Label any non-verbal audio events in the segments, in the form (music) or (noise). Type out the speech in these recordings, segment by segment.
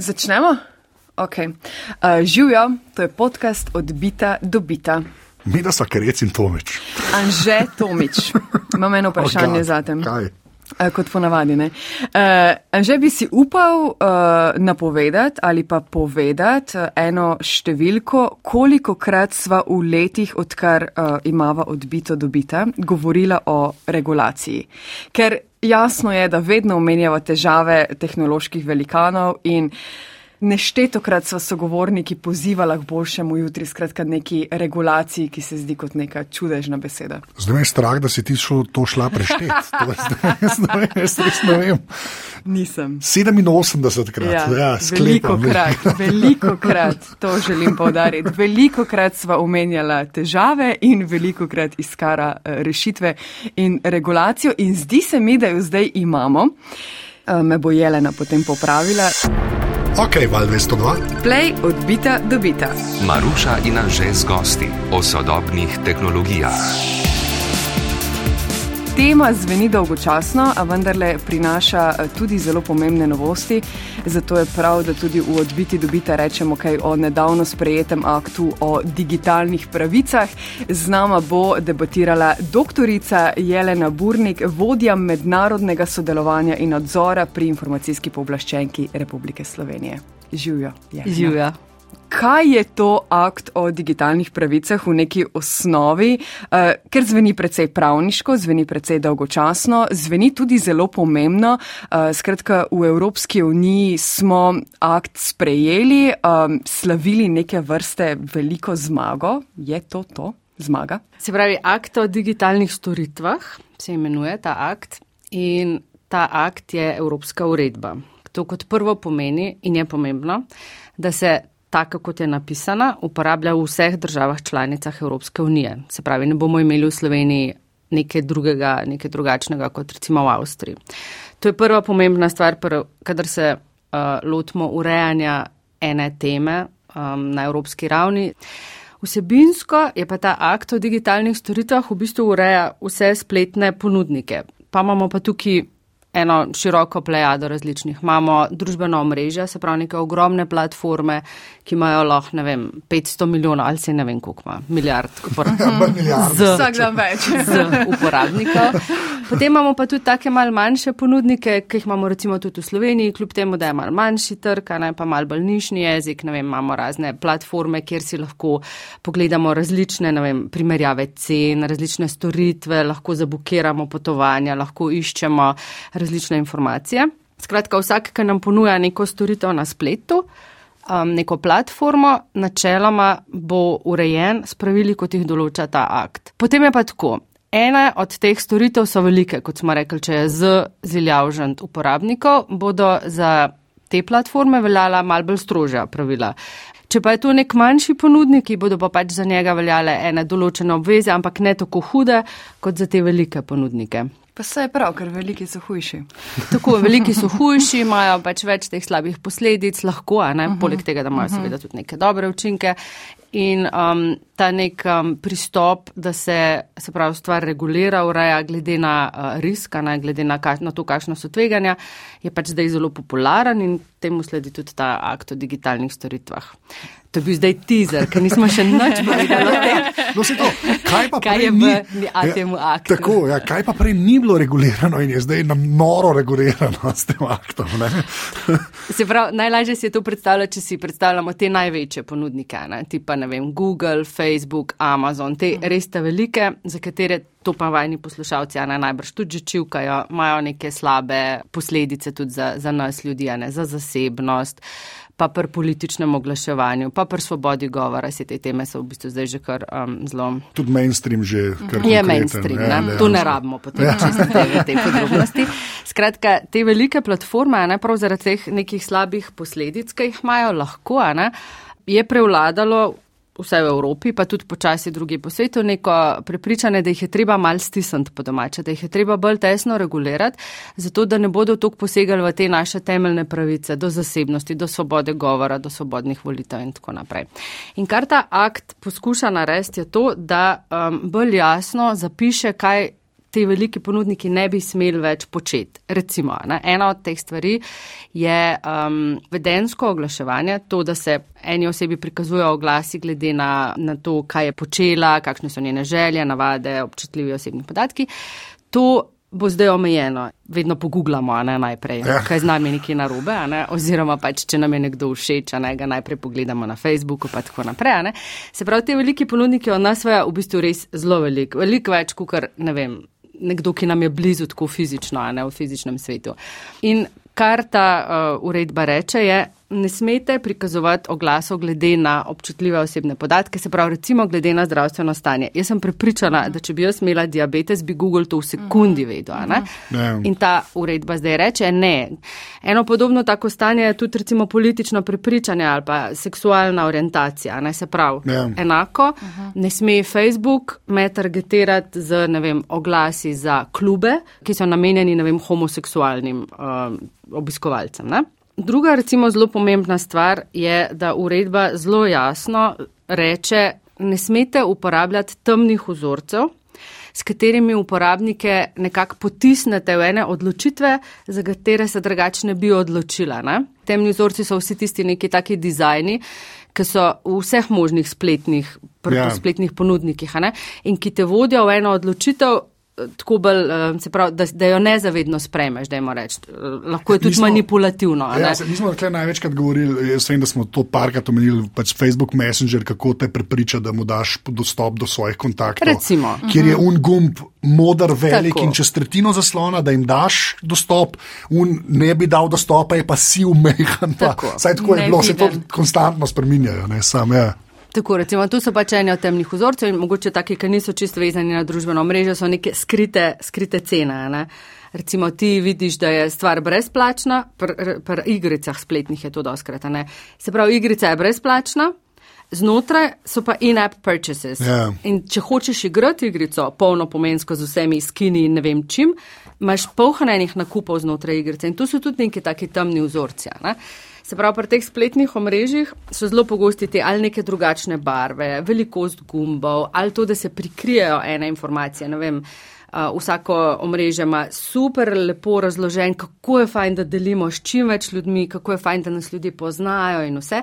Začnemo? Okay. Uh, Živijo, to je podcast od bita do bita. Mi da so Kerec in Tomič. Anže Tomič, imam eno (laughs) vprašanje Oh, za te. Kaj? Kot ponavadi. Uh, Anže bi si upal uh, napovedati ali pa povedati uh, eno številko, koliko krat sva v letih, odkar uh, imava odbito do bita, govorila o regulaciji. Ker jasno je, da vedno omenjava težave tehnoloških velikanov in Neštetokrat so sogovorniki pozivali k boljšemu jutri, skratka neki regulaciji, ki se zdi kot neka čudežna beseda. Zdaj me je strah, da si ti šel to šla prešteti. (laughs) Jaz ne vem, jaz res ne vem. Nisem. 87 krat. Ja, ja, veliko sklepam. krat, veliko krat, to želim povdariti. Veliko krat sva omenjala težave in veliko krat iskara eh, rešitve in regulacijo in zdi se mi, da jo zdaj imamo. Eh, Me bo Jelena potem popravila. Ok, val 202. Play odbita do bita. Maruša in Anže z gosti o sodobnih tehnologijah. Tema zveni dolgočasno, a vendarle prinaša eh, tudi zelo pomembne novosti. Zato je prav, da tudi v odbiti dobita rečemo kaj o nedavno sprejetem aktu o digitalnih pravicah. Z nama bo debatirala doktorica Jelena Burnik, vodja mednarodnega sodelovanja in nadzora pri informacijski pooblaščenki Republike Slovenije. Živijo. Jelena. Kaj je to akt o digitalnih pravicah v neki osnovi, uh, ker zveni precej pravniško, zveni precej dolgočasno, zveni tudi zelo pomembno. Uh, skratka, v Evropski uniji smo akt sprejeli, um, slavili neke vrste veliko zmago. Je to to? Zmaga? Se pravi, akt o digitalnih storitvah se imenuje ta akt in ta akt je evropska uredba. To kot prvo pomeni in je pomembno, da se taka, kot je napisana, uporablja v vseh državah članicah Evropske unije. Se pravi, ne bomo imeli v Sloveniji nekaj drugega, nekaj drugačnega kot recimo v Avstriji. To je prva pomembna stvar, kadar se uh, lotimo urejanja ene teme um, na evropski ravni. Vsebinsko je pa ta akt o digitalnih storitvah v bistvu ureja vse spletne ponudnike. Pa imamo pa tukaj eno široko plejado različnih. Imamo družbeno omrežje, se pravi neke ogromne platforme, ki imajo lahko, ne vem, 500 milijonov ali se ne vem, koliko ima, milijard (laughs) Ja, milijarde. Z- Vsak dan več. z uporabnikov. Potem imamo pa tudi take mal manjše ponudnike, ki jih imamo recimo tudi v Sloveniji, kljub temu, da je mal manjši trg, a ne pa mal bolj nišni jezik, ne vem, imamo razne platforme, kjer si lahko pogledamo različne, ne vem, primerjave cen, različne storitve, lahko zabukiramo potovanja, lahko iščemo različne informacije. Skratka, vsak, ki nam ponuja neko storitev na spletu, um, neko platformo, načeloma bo urejen s pravili, kot jih določa ta akt. Potem je pa tako. Ena od teh storitev so velike, kot smo rekli, če je z ziljavžent uporabnikov, bodo za te platforme veljala mal bolj strožja pravila. Če pa je to nek manjši ponudnik, ki bodo pa pač za njega veljale ene določene obveze, ampak ne tako hude kot za te velike ponudnike. Pa se je prav, ker veliki so hujši. Tako, (laughs) veliki so hujši, imajo pač več teh slabih posledic, lahko, a ne, poleg tega, da imajo seveda tudi neke dobre učinke. In um, ta nek um, pristop, da se, se pravi, stvar regulira, ureja glede na uh, risk, a ne glede na, ka, na to, kakšno so tveganja, je pač zdaj zelo popularen in temu sledi tudi ta akt o digitalnih storitvah. To je bil zdaj teaser, ker nismo še nič povedali. (laughs) No, se to, kaj pa Kaj je v ni, a temu aktu? Tako, ja, kaj pa prej ni bilo regulirano in je zdaj na noro regulirano s tem aktom. Ne? Se pravi, najlažje si je to predstavljati, če si predstavljamo te največje ponudnike, ne? tipa ne vem, Google, Facebook, Amazon, te res te velike, za katere to pa vajni poslušalci, a ne najbrž tudi že čivkajo, imajo neke slabe posledice tudi za, za nas ljudi, a ne za zasebnost. Pa pri političnem oglaševanju, pa pri svobodi govora, se te teme so v bistvu zdaj že kar um, zelo Tudi mainstream že kar Je mainstream, ne? ja, tu ne rabimo potem ja. (laughs) čisto te, te podrobnosti. Skratka, te velike platforme, a ne prav zaradi teh nekih slabih posledic, ki jih imajo lahko, a ne, je prevladalo vse v Evropi, pa tudi počasi drugi po svetu, neko prepričanje, da jih je treba mal stisniti po domače, da jih je treba bolj tesno regulirati, zato da ne bodo tok posegali v te naše temeljne pravice do zasebnosti, do svobode govora, do svobodnih volitev in tako naprej. In kar ta akt poskuša narediti, je to, da um, bolj jasno zapiše, kaj te veliki ponudniki ne bi smeli več početi. Recimo, ne, ena od teh stvari je um, vedensko oglaševanje, to, da se eni osebi prikazujejo oglasi glede na, na to, kaj je počela, kakšne so njene želje, navade, občutljivi osebni podatki. To bo zdaj omejeno. Vedno pogooglamo, ne najprej, ja. kaj z nami nekaj narobe, ne? oziroma pač, če nam je nekdo všeč, ne ga najprej pogledamo na Facebooku, pa tako naprej. Ne? Se pravi, te veliki ponudniki od nas vaja v bistvu res zelo veliko, veliko več, kot ne vem. Nekdo, ki nam je blizu tako fizično, ne v fizičnem svetu. In kar ta uh, uredba reče, je, ne smete prikazovati oglasov glede na občutljive osebne podatke, se pravi, recimo glede na zdravstveno stanje. Jaz sem prepričana, da če bi jaz imela diabetes, bi Google to v sekundi vedel. Ne? In ta uredba zdaj reče, ne. Eno podobno tako stanje je tudi recimo politično prepričanje ali pa seksualna orientacija. Ne? Se pravi, ne. enako, ne sme Facebook me targetirati z vem, oglasi za klube, ki so namenjeni vem, homoseksualnim uh, obiskovalcem. Ne? Druga, recimo, zelo pomembna stvar je, da uredba zelo jasno reče, ne smete uporabljati temnih vzorcev, s katerimi uporabnike nekako potisnete v ene odločitve, za katere se drugače ne bi odločila. Ne? Temni vzorci so vsi tisti neki taki dizajni, ki so v vseh možnih spletnih, ja. spletnih ponudnikih in ki te vodijo v eno odločitev, tako bolj, eh, se pravi, da, da jo nezavedno spremeš, da jim rečeš. Eh, lahko je tudi nismo, manipulativno. Ja, se, mi smo tukaj največkrat govorili, jaz vem, da smo to parkrat omenili, pač Facebook Messenger, kako te prepriča, da mu daš dostop do svojih kontaktov. Recimo. Kjer je un gumb modar velik tako. in čez tretjino zaslona, da jim daš dostop, un ne bi dal dostopa, je pa si umehan. (laughs) Saj tako je bilo, se to konstantno spreminjajo. Ne, sam, ja. Tako, recimo, tu so pač eni od temnih vzorcev in mogoče taki, ki niso čisto vezani na družbeno mrežo, so neke skrite, skrite cene. Ne? Recimo, ti vidiš, da je stvar brezplačna, pri pr igricah spletnih je to doskrat. Se pravi, igrica je brezplačna, znotraj so pa in-app purchases. Yeah. Ja. In če hočeš igrati igrico polno pomensko z vsemi skini in ne vem čim, imaš polhanenih nakupov znotraj igrice. In tu so tudi neki taki temni vzorci. Ne? Se pravi, pri teh spletnih omrežjih so zelo pogosti te ali neke drugačne barve, velikost gumbov, ali to, da se prikrijejo ene informacije. Vem, uh, vsako omrežje ima super lepo razložen, kako je fajn, da delimo s čim več ljudmi, kako je fajn, da nas ljudje poznajo in vse.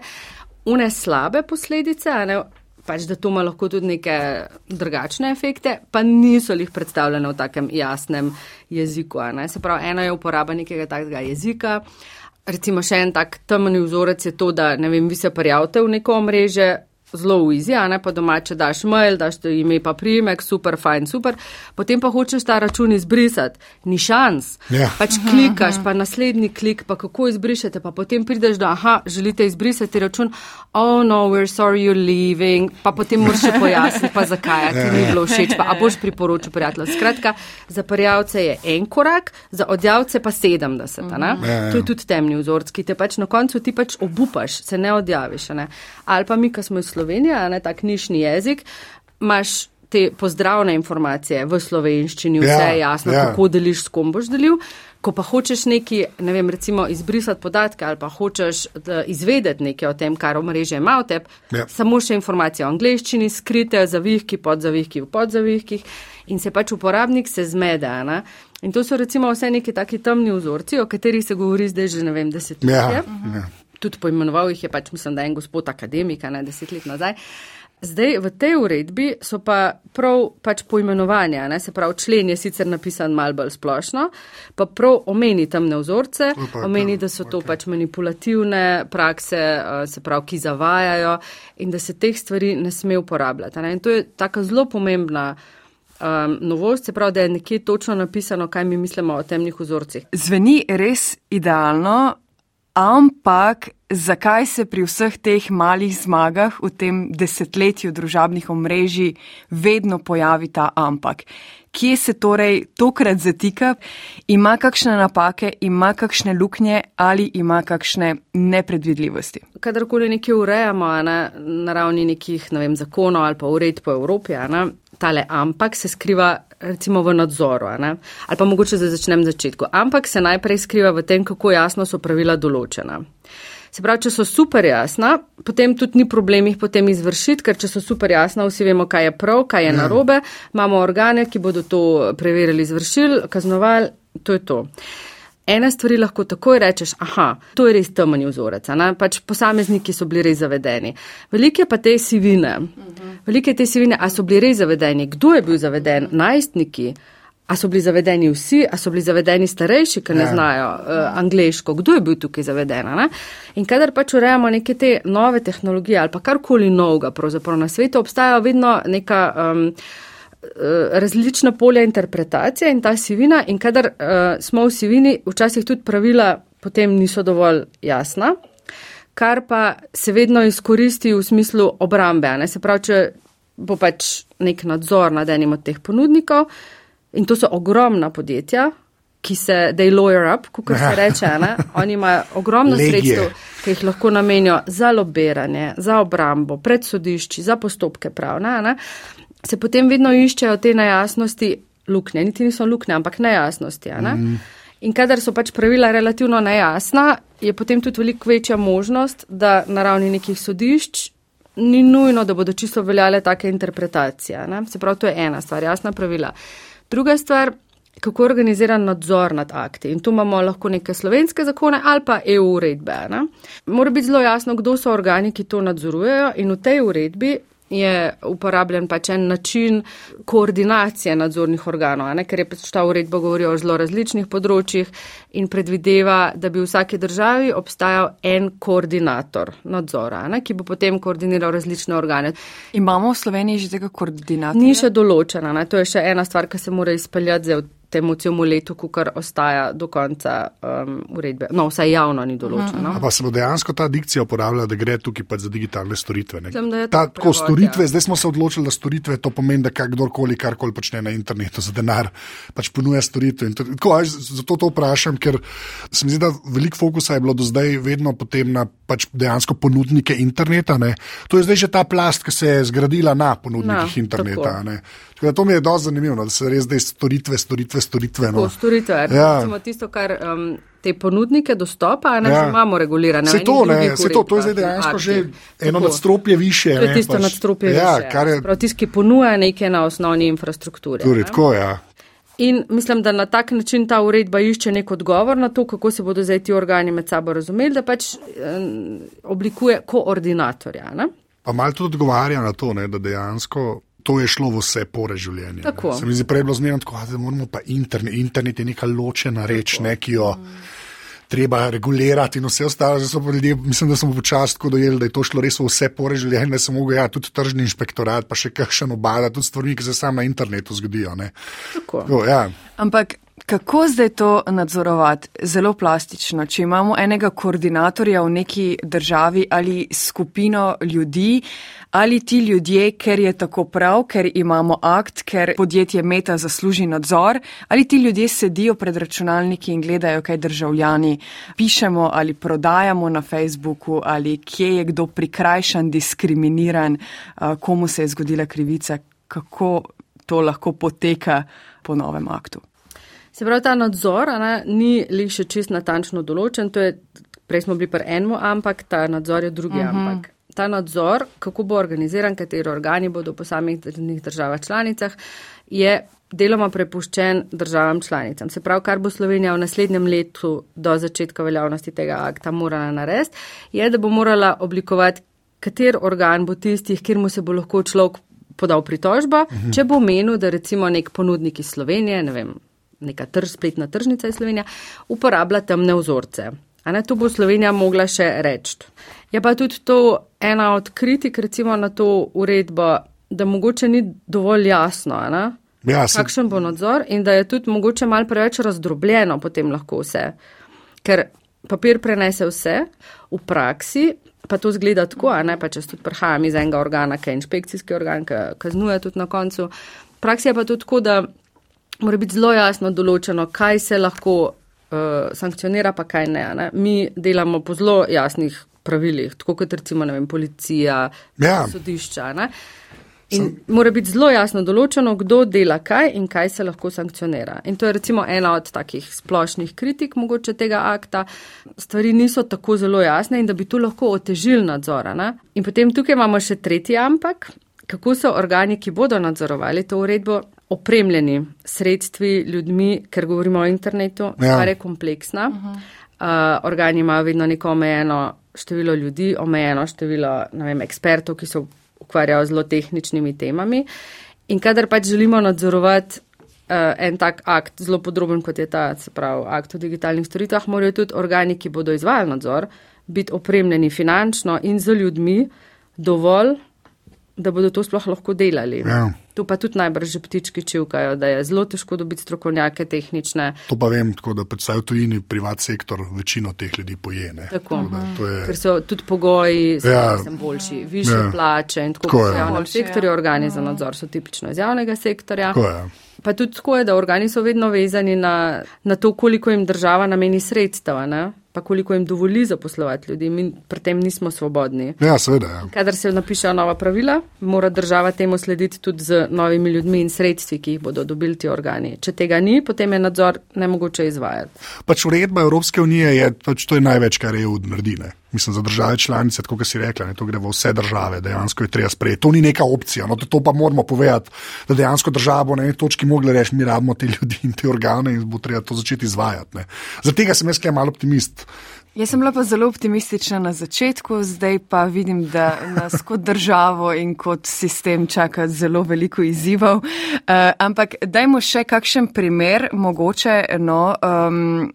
Une slabe posledice, ne, pač da to ima lahko tudi neke drugačne efekte, pa niso jih predstavljene v takem jasnem jeziku. Se pravi, ena je uporaba nekega takega jezika. Recimo še en tak temni vzorec je to, da ne vem, vi se prijavite v neko omrežje, zelo uizi, a ne pa domače daš mail, daš to ime pa primek, super, fajn, super, potem pa hočeš ta račun izbrisati, ni šans. Ja. Pač klikaš, pa naslednji klik, pa kako izbrišete, pa potem prideš do, aha, želite izbrisati račun, oh no, we're sorry you're leaving, pa potem moraš še pojasniti, pa zakaj, ti ni bilo všeč, pa a boš priporočil prijatelj. Skratka, za prijavce je en korak, za odjavce pa 70, a ne? Ja, to je tudi temni vzorc, ki te pač na koncu ti pač obupaš, se ne odjaviš, ne? Ali pa mi, ko smo iz Slovenija, ne ta knjižni jezik, imaš te pozdravne informacije v slovenščini, vse je ja, jasno, ja. kako deliš, s kom boš delil. Ko pa hočeš neki, ne vem, recimo izbrisati podatke ali pa hočeš izvedeti nekaj o tem, kar omrežje ima v tebi, ja. samo še informacije o angleščini, skrite zavihki, podzavihki, v podzavihkih in se pač uporabnik se zmede. Ne? In to so recimo vse neki taki temni vzorci, o katerih se govori zdaj že, ne vem, desetletje. Ja. Ja tudi poimenoval jih je pač, mislim, da je en gospod akademika, ne deset let nazaj. Zdaj v tej uredbi so pa prav pač poimenovanja, ne? se pravi, člen je sicer napisan mal bolj splošno, pa prav omeni temne vzorce, omeni, da so to okay. pač manipulativne prakse, se pravi, ki zavajajo in da se teh stvari ne sme uporabljati. Ne? In to je taka zelo pomembna. Um, novost je prav, da je nekje točno napisano, kaj mi mislimo o temnih vzorcih. Zveni res idealno, Ampak zakaj se pri vseh teh malih zmagah v tem desetletju družabnih omrežij vedno pojavi ta ampak? Kje se torej tokrat zatika, ima kakšne napake, ima kakšne luknje ali ima kakšne nepredvidljivosti? Kadarkoli nekaj urejamo ne, na ravni nekih ne vem, zakonov ali pa ured po Evropi, ne, tale ampak se skriva recimo v nadzoru, ali pa mogoče za začnem začetku. Ampak se najprej skriva v tem, kako jasno so pravila določena. Se pravi, če so super jasna, potem tudi ni problem jih potem izvršiti, ker če so super jasna, vsi vemo, kaj je prav, kaj je ja. narobe, imamo organe, ki bodo to preverili, izvršili, kaznovali, to je to. Ene stvari lahko takoj rečeš, aha, to je res temen vzorec, pač posamezniki so bili res zavedeni. Velike pa te sivine, velike te sivine, a so bili res zavedeni, kdo je bil zaveden, najstniki. A so bili zavedeni vsi, a so bili zavedeni starejši, ki ne ja. znajo uh, angliško, kdo je bil tukaj zaveden. Ne? In kadar pač urejamo neke te nove tehnologije ali pa karkoli novega, pravzaprav na svetu obstajajo vedno neka um, različna polja interpretacije in ta sivina. In kadar uh, smo v sivini, včasih tudi pravila potem niso dovolj jasna, kar pa se vedno izkoristi v smislu obrambe. Ne? Se pravi, če bo pač nek nadzor nad enim od teh ponudnikov. In to so ogromna podjetja, ki se they lawyer up, kot se (laughs) reče. Ne? Oni imajo ogromno sredstev, ki jih lahko namenijo za lobiranje, za obrambo, pred sodišči, za postopke pravne. Ne? Se potem vedno iščejo te nejasnosti, luknje, niti niso luknje, ampak nejasnosti. Ne? Mm. In kadar so pač pravila relativno nejasna, je potem tudi veliko večja možnost, da na ravni nekih sodišč ni nujno, da bodo čisto veljale take interpretacije. Ne? Se pravi, to je ena stvar, jasna pravila. Druga stvar, kako organiziran nadzor nad akti. In tu imamo lahko neke slovenske zakone ali pa EU uredbe. Ne? Mora biti zelo jasno, kdo so organi, ki to nadzorujejo in v tej uredbi je uporabljen pač en način koordinacije nadzornih organov, ne? ker je pač ta uredba govori o zelo različnih področjih in predvideva, da bi v vsaki državi obstajal en koordinator nadzora, ne? ki bo potem koordiniral različne organe. Imamo v Sloveniji že tega koordinatorja? Ni še določena, ne? to je še ena stvar, ki se mora izpeljati zdaj temu celemu letu, kar ostaja do konca um, uredbe. No, vsaj javno ni določeno. Pa se bo dejansko ta dikcija uporabljala, da gre tukaj pač za digitalne storitve. Mislim, ta, prevod, storitve ja. Zdaj smo se odločili, da storitve to pomeni, da kdorkoli karkoli počne na internetu za denar, pač ponuja storitve. Tako, až, zato to vprašam, ker se mi zdi, da veliko fokusa je bilo do zdaj vedno potem na pač dejansko ponudnike interneta. Ne. To je zdaj že ta plast, ki se je zgradila na ponudnikih no, interneta. Tako, to mi je dosti zanimivo, no, da se res zdaj storitve, storitve storitve. No. Storitve, ja. tisto, kar um, te ponudnike dostopa, ne ja. imamo regulirane. Se to, ne, se to, to je zdaj dejansko že eno nadstropje više. To je tisto pač, nadstropje ja, više. Je... Prav tisti, ki ponuja nekaj na osnovni infrastrukturi. Torej, tako, ja. In mislim, da na tak način ta uredba išče nek odgovor na to, kako se bodo zdaj ti organi med sabo razumeli, da pač um, oblikuje koordinatorja. Ne? Pa malo tudi odgovarja na to, ne, da dejansko to je šlo vse pore življenja. Tako. Se mi zdi prej bilo zmerno tako, da moramo pa internet, internet je neka ločena reč, ne, ki jo treba regulirati in vse ostalo. Ljudje, mislim, da smo počasi tako dojeli, da je to šlo res vse pore življenja, da se mogo ja, tudi tržni inšpektorat, pa še kakšen obada, tudi stvari, ki se samo na internetu zgodijo. Tako. Tako, ja. Ampak Kako zdaj to nadzorovati? Zelo plastično. Če imamo enega koordinatorja v neki državi ali skupino ljudi, ali ti ljudje, ker je tako prav, ker imamo akt, ker podjetje Meta zasluži nadzor, ali ti ljudje sedijo pred računalniki in gledajo, kaj državljani pišemo ali prodajamo na Facebooku, ali kje je kdo prikrajšan, diskriminiran, komu se je zgodila krivica, kako to lahko poteka po novem aktu. Se pravi, ta nadzor ne, ni li še čist natančno določen, je, prej smo bili pri enem, ampak ta nadzor je drugi. Uh mhm. -huh. Ampak ta nadzor, kako bo organiziran, kateri organi bodo v posameznih državah članicah, je deloma prepuščen državam članicam. Se pravi, kar bo Slovenija v naslednjem letu do začetka veljavnosti tega akta morala narediti, je, da bo morala oblikovati, kater organ bo tistih, kjer mu se bo lahko človek podal pritožbo, uh mhm. -huh. če bo menil, da recimo nek ponudnik iz Slovenije, ne vem, neka trž, spletna tržnica iz Slovenije, uporablja temne vzorce. A ne, tu bo Slovenija mogla še reči. Je pa tudi to ena od kritik, recimo na to uredbo, da mogoče ni dovolj jasno, ja, kakšen bo nadzor in da je tudi mogoče mal preveč razdrobljeno potem lahko vse. Ker papir prenese vse, v praksi pa to zgleda tako, a ne pa če tudi prihajam iz enega organa, ki je inšpekcijski organ, ki kaznuje tudi na koncu. V praksi je pa tudi tako, da mora biti zelo jasno določeno, kaj se lahko uh, sankcionira, pa kaj ne, ne. Mi delamo po zelo jasnih pravilih, tako kot recimo vem, policija, ja. sodišča. Ne. In Sem... mora biti zelo jasno določeno, kdo dela kaj in kaj se lahko sankcionira. In to je recimo ena od takih splošnih kritik mogoče tega akta. Stvari niso tako zelo jasne in da bi tu lahko otežili nadzora. Ne? In potem tukaj imamo še tretji ampak, kako so organi, ki bodo nadzorovali to uredbo, opremljeni sredstvi, ljudmi, ker govorimo o internetu, ja. kar je kompleksna. Uh -huh. uh, organi imajo vedno neko omejeno število ljudi, omejeno število vem, ekspertov, ki so ukvarjajo z zelo tehničnimi temami. In kadar pač želimo nadzorovati uh, en tak akt, zelo podroben kot je ta, se pravi, akt o digitalnih storitvah, morajo tudi organi, ki bodo izvajali nadzor, biti opremljeni finančno in z ljudmi dovolj, da bodo to sploh lahko delali. Ja. Tu pa tudi najbrž že ptički čivkajo, da je zelo težko dobiti strokovnjake tehnične. To pa vem, tako da predvsaj v tujini privat sektor večino teh ljudi pojene. Tako, tako je... ker so tudi pogoji ja. boljši, više ja. plače in tako naprej. V javnem sektorju organi za nadzor so tipično iz javnega sektorja. Pa tudi tako je, da organi so vedno vezani na, na to, koliko jim država nameni sredstva pa koliko jim dovoli zaposlovati ljudi. Mi pri tem nismo svobodni. Ja, seveda. Ja. Kadar se napišejo nova pravila, mora država temu slediti tudi z novimi ljudmi in sredstvi, ki jih bodo dobili ti organi. Če tega ni, potem je nadzor nemogoče izvajati. Pač uredba Evropske unije je, pač to je največ, kar EU naredi. Ne? Mislim, za države članice, tako kot si rekla, ne, to gre v vse države, dejansko je treba sprejeti. To ni neka opcija, no, to pa moramo povedati, da dejansko država bo na eni točki mogla reči, mi rabimo te (laughs) ljudi in te organe in bo treba to začeti izvajati. Zaradi tega sem jaz kaj malo optimist. Jaz sem bila pa zelo optimistična na začetku, zdaj pa vidim, da nas kot državo in kot sistem čaka zelo veliko izzivov. Uh, ampak dajmo še kakšen primer, mogoče, no, um,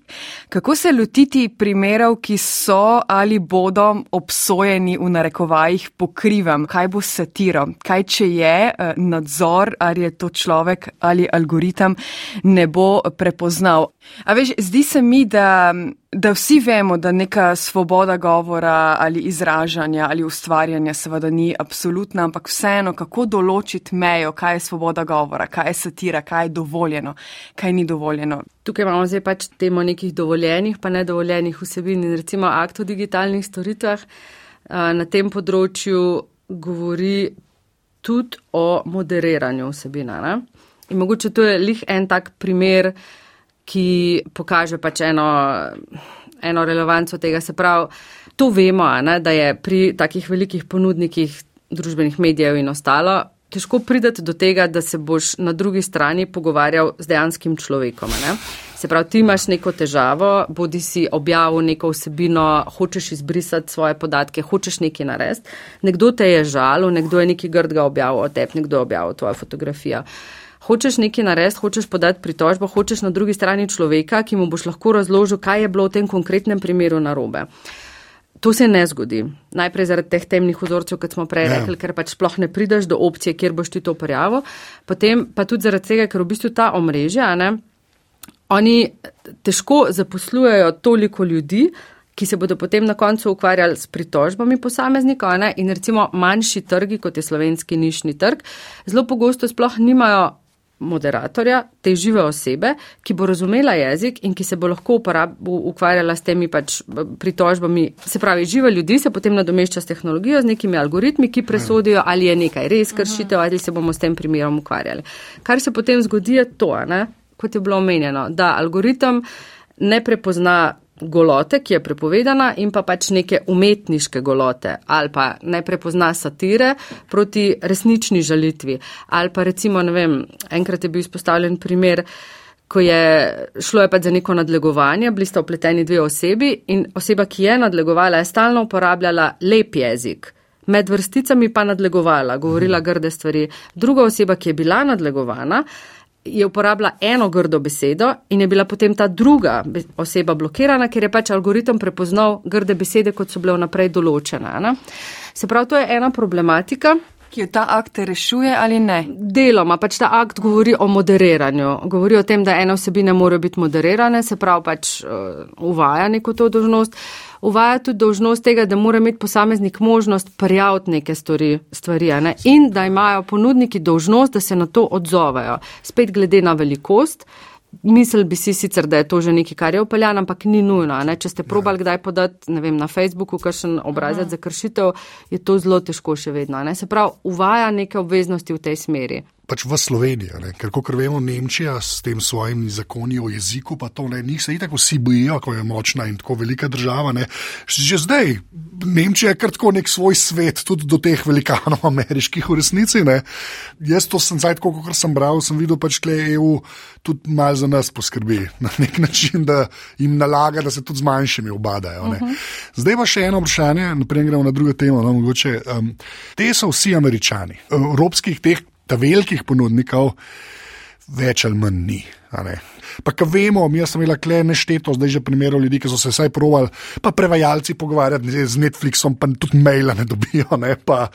kako se lotiti primerov, ki so ali bodo obsojeni v narekovajih pokrivam, kaj bo satiro, kaj če je uh, nadzor, ali je to človek ali algoritem, ne bo prepoznal. A veš, zdi se mi, da da vsi vemo, da neka svoboda govora ali izražanja ali ustvarjanja seveda ni absolutna, ampak vseeno, kako določiti mejo, kaj je svoboda govora, kaj je satira, kaj je dovoljeno, kaj ni dovoljeno. Tukaj imamo zdaj pač temo nekih dovoljenih, pa nedovoljenih vsebin in recimo akt o digitalnih storitvah na tem področju govori tudi o moderiranju vsebina. Ne? In mogoče to je lih en tak primer, ki pokaže pač eno, eno relevanco tega. Se pravi, to vemo, ne, da je pri takih velikih ponudnikih družbenih medijev in ostalo težko prideti do tega, da se boš na drugi strani pogovarjal z dejanskim človekom. Ne. Se pravi, ti imaš neko težavo, bodi si objavil neko vsebino, hočeš izbrisati svoje podatke, hočeš nekaj narediti. Nekdo te je žalil, nekdo je nekaj grdega objavil o tebi, nekdo je objavil tvojo fotografijo hočeš nekaj narediti, hočeš podati pritožbo, hočeš na drugi strani človeka, ki mu boš lahko razložil, kaj je bilo v tem konkretnem primeru narobe. To se ne zgodi. Najprej zaradi teh temnih vzorcev, kot smo prej ja. rekli, ker pač sploh ne prideš do opcije, kjer boš ti to prijavil. Potem pa tudi zaradi tega, ker v bistvu ta omrežja, ne, oni težko zaposlujejo toliko ljudi, ki se bodo potem na koncu ukvarjali s pritožbami posameznikov. In recimo manjši trgi, kot je slovenski nišni trg, zelo pogosto sploh nimajo moderatorja, te žive osebe, ki bo razumela jezik in ki se bo lahko ukvarjala s temi pač pritožbami. Se pravi, žive ljudi se potem nadomešča s tehnologijo, z nekimi algoritmi, ki presodijo, ali je nekaj res kršitev ali se bomo s tem primerom ukvarjali. Kar se potem zgodi, je to, ne? kot je bilo omenjeno, da algoritem ne prepozna golote, ki je prepovedana, in pa pač neke umetniške golote, ali pa ne prepozna satire proti resnični žalitvi. Ali pa recimo, ne vem, enkrat je bil izpostavljen primer, ko je šlo je pač za neko nadlegovanje, bili sta upleteni dve osebi in oseba, ki je nadlegovala, je stalno uporabljala lep jezik. Med vrsticami pa nadlegovala, govorila grde stvari. Druga oseba, ki je bila nadlegovana, je uporabila eno grdo besedo in je bila potem ta druga oseba blokirana, ker je pač algoritem prepoznal grde besede, kot so bile vnaprej določene. Ne? Se pravi, to je ena problematika. Ki jo ta akt rešuje ali ne? Deloma, pač ta akt govori o moderiranju. Govori o tem, da ene vsebine morajo biti moderirane, se pravi, pač uh, uvaja neko to dožnost. Uh, uvaja tudi dožnost tega, da mora imeti posameznik možnost prijaviti neke stvari, stvari ne? in da imajo ponudniki dožnost, da se na to odzovejo. Spet glede na velikost. Misel bi si sicer, da je to že nekaj, kar je upeljano, ampak ni nujno. Ne? Če ste probali kdaj podati vem, na Facebooku kakšen obrazec za kršitev, je to zelo težko še vedno. Ne? Se pravi, uvaja neke obveznosti v tej smeri pač v Sloveniji. Ne? Ker, kot vemo, Nemčija s tem svojim zakoni o jeziku, pa to ne, njih se itak vsi bojijo, ko je močna in tako velika država. Ne? Že zdaj, Nemčija je kar tako nek svoj svet, tudi do teh velikanov ameriških v resnici. Ne? Jaz to sem zdaj, kot sem bral, sem videl, pač tle EU tudi malo za nas poskrbi na nek (laughs) način, da jim nalaga, da se tudi z manjšimi obadajo. Uh mhm. -huh. Zdaj pa še eno vprašanje, naprej gremo na drugo temo. No, mogoče, um, te so vsi američani, evropskih teh velikih ponudnikov več ali manj ni. Pa, ki vemo, mi smo imeli kle nešteto, zdaj že primerov ljudi, ki so se vsaj provali, pa prevajalci pogovarjati z Netflixom, pa tudi maila ne dobijo, ne? pa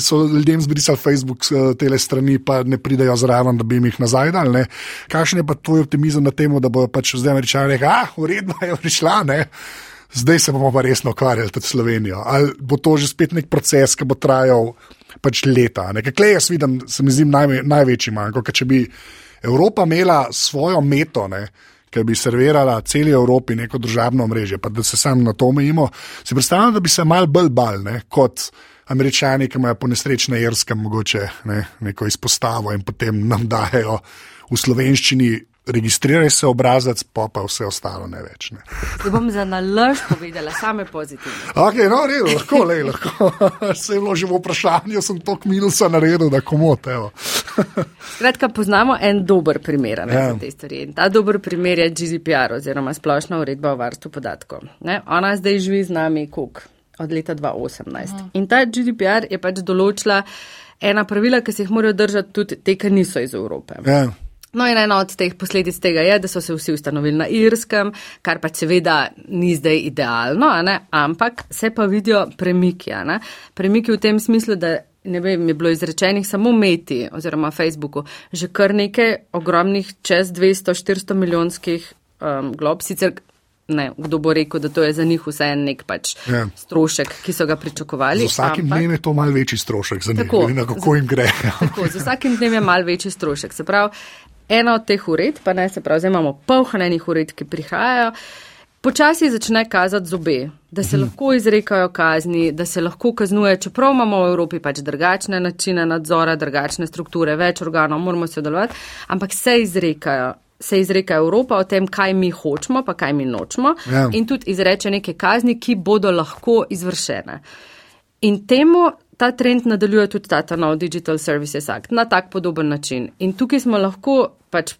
so ljudem zbrisali Facebook tele strani, pa ne pridejo zraven, da bi jih nazaj dal. Kakšen je pa tvoj optimizem na tem, da bo pač zdaj američani rekli, ah, uredno (laughs) je prišla, ne. Zdaj se bomo pa resno ukvarjali tudi Slovenijo. Ali bo to že spet nek proces, ki bo trajal pač leta. Kaj jaz vidim, se mi zdi naj, največji manjko. Če bi Evropa imela svojo meto, ne, ki bi servirala celi Evropi neko državno mreže, pa da se sam na to omejimo, si predstavljam, da bi se mal bolj bal ne, kot. Američani, ki imajo po nesrečnem Irskem, mogoče ne, neko izpostavo in potem nam dajo v slovenščini registriraj se obrazac, pa pa vse ostalo ne več. Ne. Ne bom za nalož povedala, same pozitivne. Okay, no, redo, lahko, le, lahko. (laughs) Se je vložil v vprašanje, sem tok minusa naredil, da komot. (laughs) Skratka, poznamo en dober primer ne, ja. za te stvari. Ta dober primer je GDPR oziroma splošna uredba o varstvu podatkov. Ne. Ona zdaj živi z nami kuk od leta 2018. Aha. In ta GDPR je pač določila ena pravila, ki se jih morajo držati tudi te, ki niso iz Evrope. Ja. No, in ena od teh posledic tega je, da so se vsi ustanovili na Irskem, kar pa seveda ni zdaj idealno, ampak se pa vidijo premiki. Premiki v tem smislu, da ne vem, je bilo izrečenih samo meti oziroma Facebooku že kar nekaj ogromnih, čez 200-400 milijonskih um, glob, sicer. Ne, kdo bo rekel, da to je za njih vse en nek pač ja. strošek, ki so ga pričakovali. Z vsakim dnem je to mal večji strošek za njih, ne kako jim gre. (laughs) Tako, z vsakim dnem je mal večji strošek. Se pravi, ena od teh ured, pa ne se pravi, zdaj imamo polhnenih ured, ki prihajajo, počasi začne kazati zobe, da se mhm. lahko izrekajo kazni, da se lahko kaznuje, čeprav imamo v Evropi pač drugačne načine nadzora, drugačne strukture, več organov, moramo sodelovati, ampak se izrekajo. Se izreka Evropa o tem, kaj mi hočemo, pa kaj mi nočemo, ja. in tudi izreče neke kazni, ki bodo lahko izvršene. In temu ta trend nadaljuje tudi ta, ta nov Digital Services Act na tak podoben način. In tukaj smo lahko pač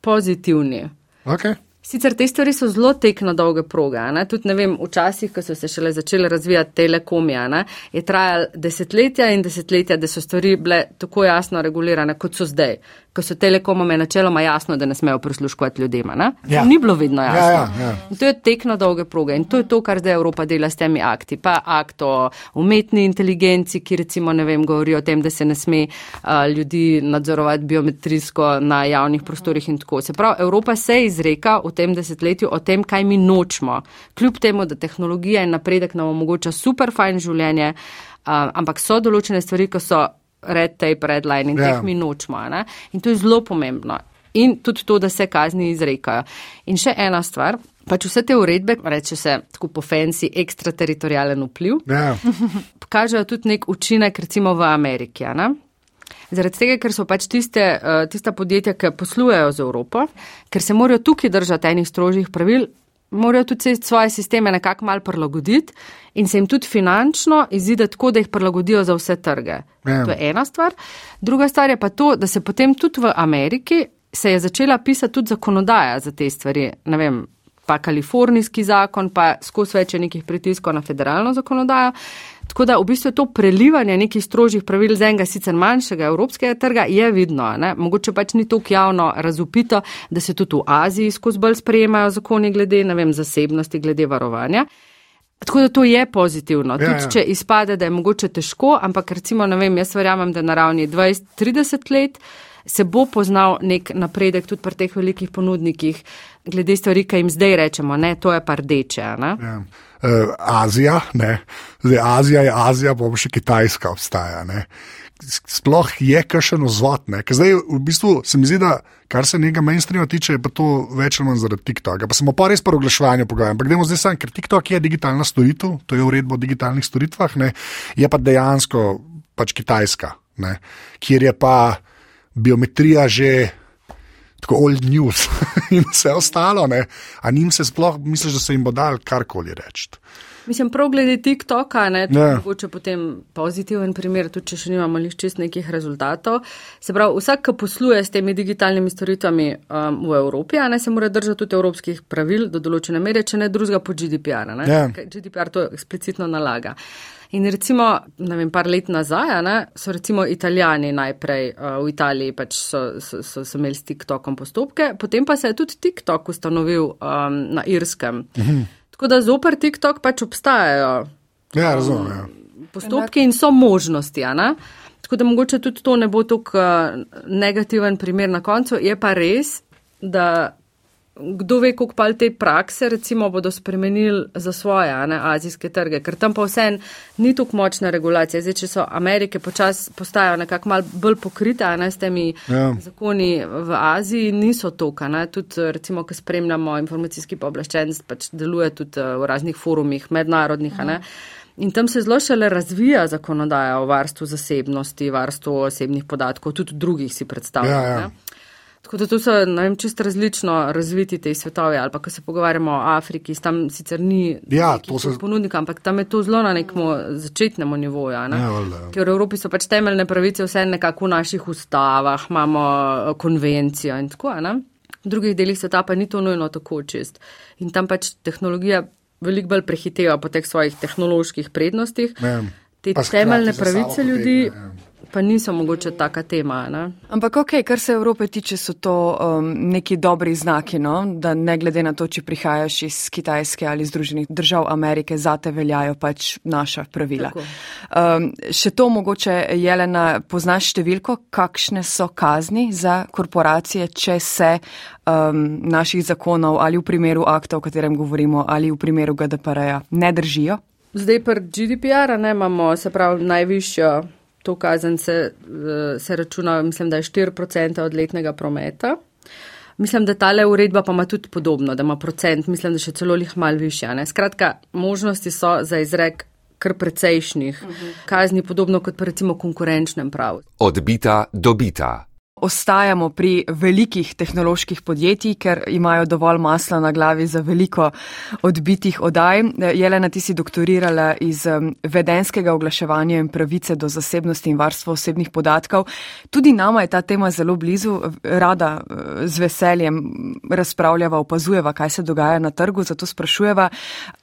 pozitivni. Okay. Sicer te stvari so zelo tek na dolge proge. Ne? Tudi ne vem, včasih, ko so se šele začele razvijati telekomija, ne? je trajalo desetletja in desetletja, da so stvari bile tako jasno regulirane, kot so zdaj ko so telekomome načeloma jasno, da ne smejo prisluškovati ljudem. Ja. Ni bilo vedno jasno. Ja, ja, ja. To je tek na dolge proge in to je to, kar zdaj Evropa dela s temi akti. Pa akt o umetni inteligenci, ki recimo ne vem, govori o tem, da se ne sme uh, ljudi nadzorovati biometrijsko na javnih prostorih in tako. Se pravi, Evropa se izreka v tem desetletju o tem, kaj mi nočemo. Kljub temu, da tehnologija in napredek nam omogoča super fajn življenje, uh, ampak so določene stvari, ko so red tape, red line in yeah. teh ja. mi nočemo. Ne? In to je zelo pomembno. In tudi to, da se kazni izrekajo. In še ena stvar, pač vse te uredbe, reče se tako po fancy, ekstrateritorialen vpliv, yeah. Ja. (laughs) kažejo tudi nek učinek recimo v Ameriki. Ne? Zaradi tega, ker so pač tiste, eh, tista podjetja, ki poslujejo z Evropo, ker se morajo tukaj držati enih strožjih pravil, morajo tudi svoje sisteme nekako mal prilagoditi in se jim tudi finančno izide tako, da jih prilagodijo za vse trge. Ja. To je ena stvar. Druga stvar je pa to, da se potem tudi v Ameriki se je začela pisati tudi zakonodaja za te stvari. Ne vem, pa kalifornijski zakon, pa skozi več nekih pritiskov na federalno zakonodajo. Tako da v bistvu to prelivanje nekih strožjih pravil z enega sicer manjšega evropskega trga je vidno. Ne? Mogoče pač ni tako javno razupito, da se tudi v Aziji skozi bolj sprejemajo zakoni glede vem, zasebnosti, glede varovanja. Tako da to je pozitivno. Ja, tudi ja. če izpade, da je mogoče težko, ampak recimo, ne vem, jaz verjamem, da na ravni 20-30 let se bo poznal nek napredek tudi pri teh velikih ponudnikih, glede stvari, ki jim zdaj rečemo, ne, to je pa rdeče. Ja. Uh, Azija, ne. Zdaj, Azija je Azija, pa še Kitajska obstaja. Ne. sploh je kršen vzvod. Zdaj, v bistvu se mi zdi, da kar se njega mainstreama tiče, je pa to več ali manj zaradi TikToka. Pa smo pa res pa oglaševanje pogajali. Ampak gremo zdaj sam, ker TikTok je digitalna storitev, to je uredbo o digitalnih storitvah, ne? je pa dejansko pač Kitajska, ne? kjer je pa biometrija že. Tako old news (laughs) in vse ostalo, ne? a njim se sploh, misliš, da se jim bo dal karkoli reči. Mislim, prav glede TikToka, ne, to je ja. mogoče potem pozitiven primer, tudi če še nimamo liš čist nekih rezultatov. Se pravi, vsak, ki posluje s temi digitalnimi storitvami um, v Evropi, a ne se mora držati tudi evropskih pravil do določene mere, če ne drugega po GDPR. Ja. GDPR to eksplicitno nalaga. In recimo, ne vem, par let nazaj, ne, so recimo italijani najprej uh, v Italiji pač so, so, so, so imeli s TikTokom postopke, potem pa se je tudi TikTok ustanovil um, na Irskem. Mhm. Tako da zoper TikTok pač obstajajo ja, razumem, ja. postopki in so možnosti. Tako da mogoče tudi to ne bo tako eh, negativen primer na koncu. Je pa res, da kdo ve, koliko pa te prakse recimo bodo spremenili za svoje ne, azijske trge, ker tam pa vse ni tako močna regulacija. Zdaj, če so Amerike počas postajajo nekako mal bolj pokrite, a ne s temi ja. zakoni v Aziji, niso toka. Ne. Tudi recimo, ko spremljamo informacijski pooblaščenc, pač deluje tudi eh, v raznih forumih mednarodnih. Mhm. In tam se zelo šele razvija zakonodaja o varstvu zasebnosti, varstvu osebnih podatkov, tudi drugih si predstavljamo. Ja, ja. Tako da tu so vem, čist različno razviti te svetove, ali pa ko se pogovarjamo o Afriki, tam sicer ni ja, se... ponudnika, ampak tam je to zelo na nekem začetnem nivoju. Ne? Ja, ja. Ker v Evropi so pač temeljne pravice vse nekako v naših ustavah, imamo eh, konvencijo in tako. Ne? V drugih delih sveta pa ni to nujno tako čist. In tam pač tehnologija veliko bolj prehiteva po teh svojih tehnoloških prednostih. Ja. Te temeljne pravice ljudi. Potegne, ja pa niso mogoče taka tema. Ne? Ampak ok, kar se Evrope tiče, so to um, neki dobri znaki, no? da ne glede na to, če prihajaš iz Kitajske ali Združenih držav Amerike, zate veljajo pač naša pravila. Um, še to mogoče, Jelena, poznaš številko, kakšne so kazni za korporacije, če se um, naših zakonov ali v primeru akta, o katerem govorimo, ali v primeru GDPR-ja ne držijo? Zdaj, pri GDPR-a ne imamo, se pravi, najvišjo to kazen se, eh, se računa, mislim, da je 4% od letnega prometa. Mislim, da tale uredba pa ima tudi podobno, da ima procent, mislim, da še celo jih mal više. Ne? Skratka, možnosti so za izrek kar precejšnjih uh -huh. kazni, podobno kot pa recimo konkurenčnem pravu. Odbita, dobita ostajamo pri velikih tehnoloških podjetij, ker imajo dovolj masla na glavi za veliko odbitih odaj. Jelena, ti si doktorirala iz vedenskega oglaševanja in pravice do zasebnosti in varstva osebnih podatkov. Tudi nama je ta tema zelo blizu. Rada z veseljem razpravljava, opazujeva, kaj se dogaja na trgu, zato sprašujeva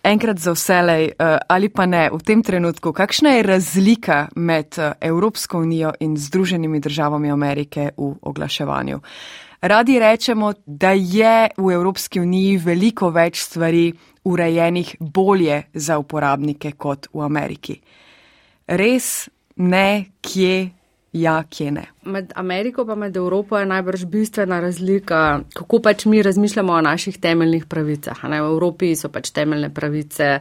enkrat za vselej ali pa ne v tem trenutku, kakšna je razlika med Evropsko unijo in Združenimi državami Amerike v v oglaševanju. Radi rečemo, da je v Evropski uniji veliko več stvari urejenih bolje za uporabnike kot v Ameriki. Res ne, kje, ja, kje ne. Med Ameriko in med Evropo je najbrž bistvena razlika, kako pač mi razmišljamo o naših temeljnih pravicah. V Evropi so pač temeljne pravice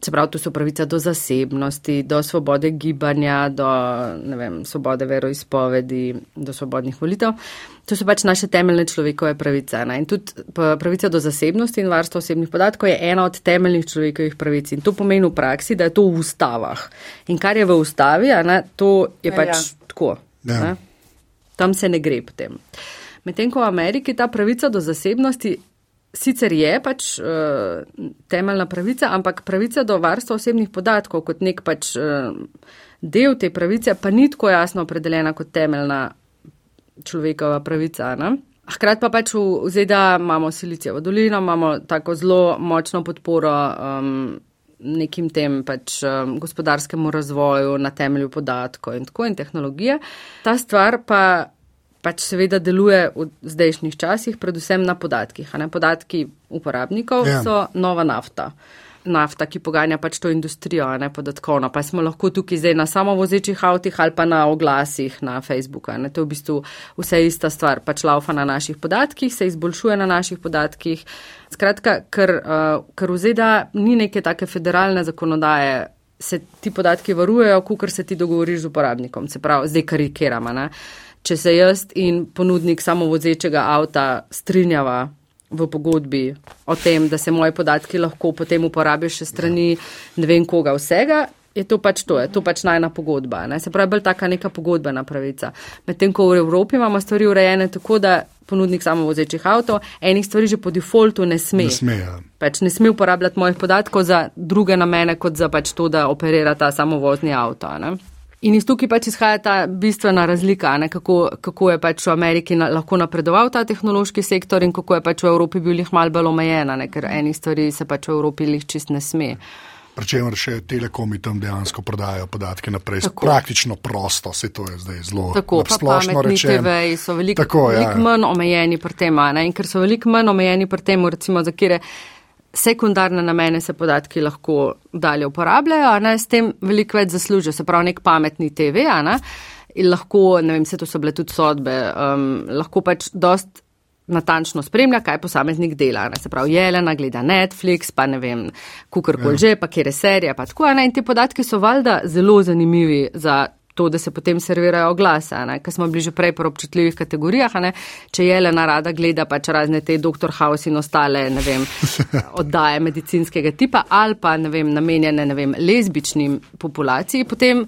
Se pravi, to so pravica do zasebnosti, do svobode gibanja, do vem, svobode veroizpovedi, do svobodnih volitev. To so pač naše temeljne človekove pravice. Ne? In tudi pravica do zasebnosti in varstva osebnih podatkov je ena od temeljnih človekovih pravic. In to pomeni v praksi, da je to v ustavah. In kar je v ustavi, ne, to je ja, pač ja. tako. Ja. Tam se ne gre potem. Medtem ko v Ameriki ta pravica do zasebnosti sicer je pač uh, temeljna pravica, ampak pravica do varstva osebnih podatkov kot nek pač uh, del te pravice pa ni tako jasno opredeljena kot temeljna človekova pravica. Ne? Hkrati pa pač v ZDA imamo Silicijevo dolino, imamo tako zelo močno podporo um, nekim tem pač um, gospodarskemu razvoju na temelju podatkov in tako in tehnologije. Ta stvar pa pač seveda deluje v zdajšnjih časih, predvsem na podatkih. Podatki uporabnikov ja. so nova nafta. Nafta, ki poganja pač to industrijo, ne podatkovno. Pa smo lahko tukaj zdaj na samovozečih avtih ali pa na oglasih na Facebooku. Ne. To je v bistvu vse ista stvar. Pač laufa na naših podatkih, se izboljšuje na naših podatkih. Skratka, ker, uh, ker v ZDA ni neke take federalne zakonodaje se ti podatki varujejo, kukor se ti dogovoriš z uporabnikom. Se pravi, zdaj karikiramo. Ne? Če se jaz in ponudnik samovozečega avta strinjava v pogodbi o tem, da se moji podatki lahko potem uporabijo še strani ne vem koga vsega, je to pač to, je to pač najna pogodba. Ne? Se pravi, bolj taka neka pogodbena pravica. Medtem, ko v Evropi imamo stvari urejene tako, da ponudnik samo vozečih avto, enih stvari že po defaultu ne sme. Ne sme, ja. pač ne sme uporabljati mojih podatkov za druge namene, kot za pač to, da operira ta samovozni avto. Ne? In iz tukaj pač izhaja ta bistvena razlika, ne, kako, kako je pač v Ameriki na, lahko napredoval ta tehnološki sektor in kako je pač v Evropi bil jih mal bolj omejena, ne, ker enih stvari se pač v Evropi jih čist ne sme. Pričemer še telekomi tam dejansko prodajajo podatke naprej, tako. praktično prosto, se to je zdaj zelo tako, splošno rečeno. TV so veliko velik ja. manj omejeni pri tem, ne? in ker so veliko manj omejeni pri tem, recimo za kire sekundarne namene se podatki lahko dalje uporabljajo, ne? s tem veliko več zaslužijo, se pravi nek pametni TV, ne? in lahko, ne vem, se to so bile tudi sodbe, um, lahko pač dost natančno spremlja, kaj posameznik dela. Ne? Se pravi, Jelena gleda Netflix, pa ne vem, kukorkoli ja. že, pa kjer je serija, pa tako. Ne? In ti podatki so valjda zelo zanimivi za. To, da se potem servirajo oglase, ker smo bili že prej po občutljivih kategorijah. Ne? Če je le narada gleda pač razne te Dr. House in ostale vem, (laughs) oddaje medicinskega tipa ali pa vem, namenjene vem, lezbičnim populaciji, potem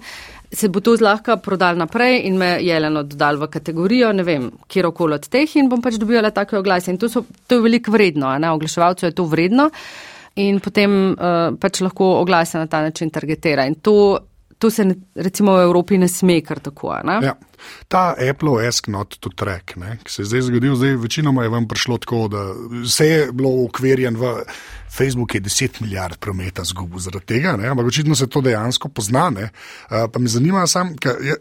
se bo to zlahka prodal naprej in me jeleno dodal v kategorijo, ne vem, kjer okoli od teh in bom pač dobila take oglase. In to, so, to je veliko vredno, ne, oglaševalcu je to vredno in potem uh, pač lahko oglase na ta način targetira. In to, to se ne, recimo v Evropi ne sme kar tako. Ne? Ja. Ta Apple ask not to track, ne, ki se je zdaj zgodil, zdaj večinoma je vam prišlo tako, da vse je bilo ukverjen v Facebook je 10 milijard prometa zgubil zaradi tega, ne? ampak očitno se to dejansko pozna. Uh, pa me zanima,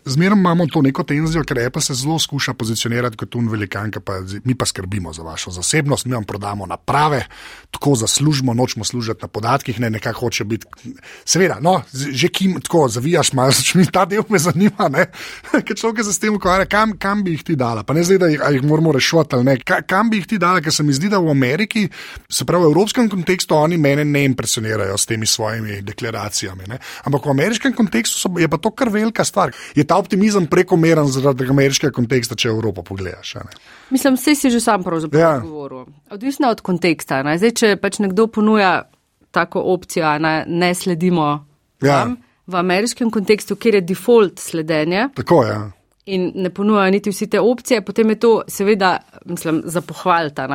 zmeraj imamo to neko tenzijo, ker Apple se zelo skuša pozicionirati kot un velikan, pa mi pa skrbimo za vašo zasebnost, mi vam prodamo naprave, tako zaslužimo, nočemo služiti na podatkih, ne nekako hoče biti. Seveda, no, že kim tako zavijaš, malo (laughs) mi ta del me zanima, (laughs) ker človek se s tem ukvarja, kam, kam bi jih ti dala, pa ne zdaj, da jih, jih moramo rešiti ali ne, Ka, kam bi jih ti dala, ker se mi zdi, da v Ameriki, se pravi v evropskem kontekstu, oni mene ne impresionirajo s temi svojimi deklaracijami. Ne? Ampak v ameriškem kontekstu so, je pa to kar velika stvar. Je ta optimizem prekomeren zaradi ameriškega konteksta, če Evropo pogledaš? Mislim, vse si že sam pravzaprav ja. govoril. Odvisno od konteksta. Zdaj, če pač nekdo ponuja tako opcijo, ne, ne sledimo ja. tam, v ameriškem kontekstu, kjer je default sledenje. Tako je. Ja. In ne ponujajo niti vsi te opcije, potem je to seveda, mislim, za pohvalta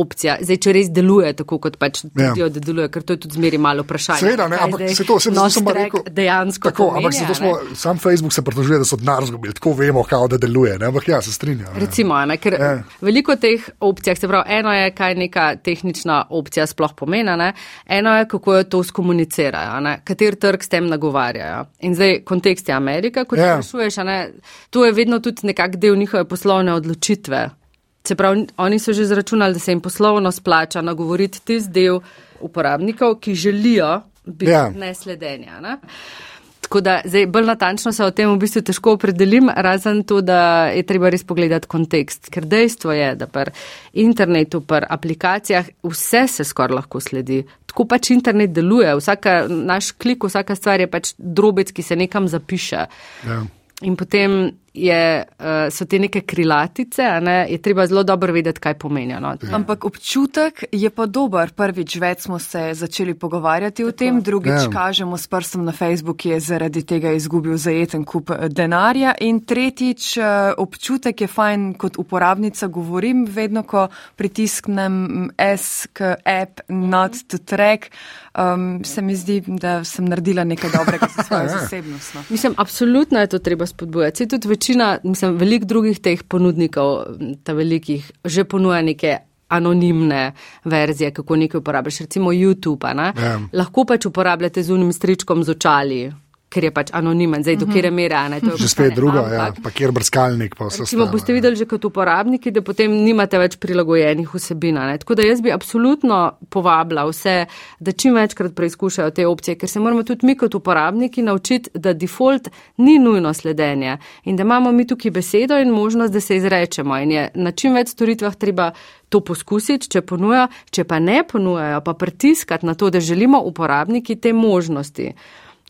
opcija. Zdaj, če res deluje tako, kot pač vidijo, ja. da deluje, ker to je tudi zmeri malo vprašanje. Seveda, ne, ampak se to, se to, sem rekel, dejansko. Tako, pomeni, ampak se to smo, sam Facebook se pritožuje, da so denar zgubili, tako vemo, kao da deluje, ne, ampak ja, se strinjam. Recimo, ne, ker ja. veliko teh opcij, se pravi, eno je, kaj neka tehnična opcija sploh pomena, ne, eno je, kako jo to skomunicirajo, ne, kater trg s tem nagovarjajo. In zdaj, kontekst je Amerika, kot ja. sprašuješ, ne, to je vedno tudi nekak del njihove poslovne odločitve. Se pravi, oni so že zračunali, da se jim poslovno splača nagovoriti tisti del uporabnikov, ki želijo biti ja. nesledenja. Ne? Tako da zdaj bolj natančno se o tem v bistvu težko opredelim, razen to, da je treba res pogledati kontekst. Ker dejstvo je, da pri internetu, pri aplikacijah vse se skoraj lahko sledi. Tako pač internet deluje. Vsaka, naš klik, vsaka stvar je pač drobec, ki se nekam zapiše. Ja. In potem je, uh, so te neke krilatice, ne, je treba zelo dobro vedeti, kaj pomenijo. No. Ja. Ampak občutek je pa dober. Prvič, več smo se začeli pogovarjati Tako. o tem, drugič, ja. kažemo s prstom na Facebook, ki je zaradi tega izgubil zajeten kup eh, denarja. In tretjič, uh, občutek je fajn, kot uporabnica govorim, vedno, ko pritisknem S k app, not to track. Um, se mi zdi, da sem naredila nekaj dobrega za (laughs) svojo ja. zasebnost. No. Mislim, absolutno je to treba spodbujati večina, mislim, velik drugih teh ponudnikov, ta velikih, že ponuja neke anonimne verzije, kako nekaj uporabiš, recimo YouTube. Ja. Lahko pač uporabljate z unim stričkom z očali, ker je pač anonimen, zdaj do kere mere. Ne, že spet druga, ja, pa kjer brskalnik. Pa recimo, boste videli že kot uporabniki, da potem nimate več prilagojenih vsebin. Tako da jaz bi absolutno povabila vse, da čim večkrat preizkušajo te opcije, ker se moramo tudi mi kot uporabniki naučiti, da default ni nujno sledenje in da imamo mi tukaj besedo in možnost, da se izrečemo. In je na čim več storitvah treba to poskusiti, če ponujajo, če pa ne ponujajo, pa pritiskati na to, da želimo uporabniki te možnosti.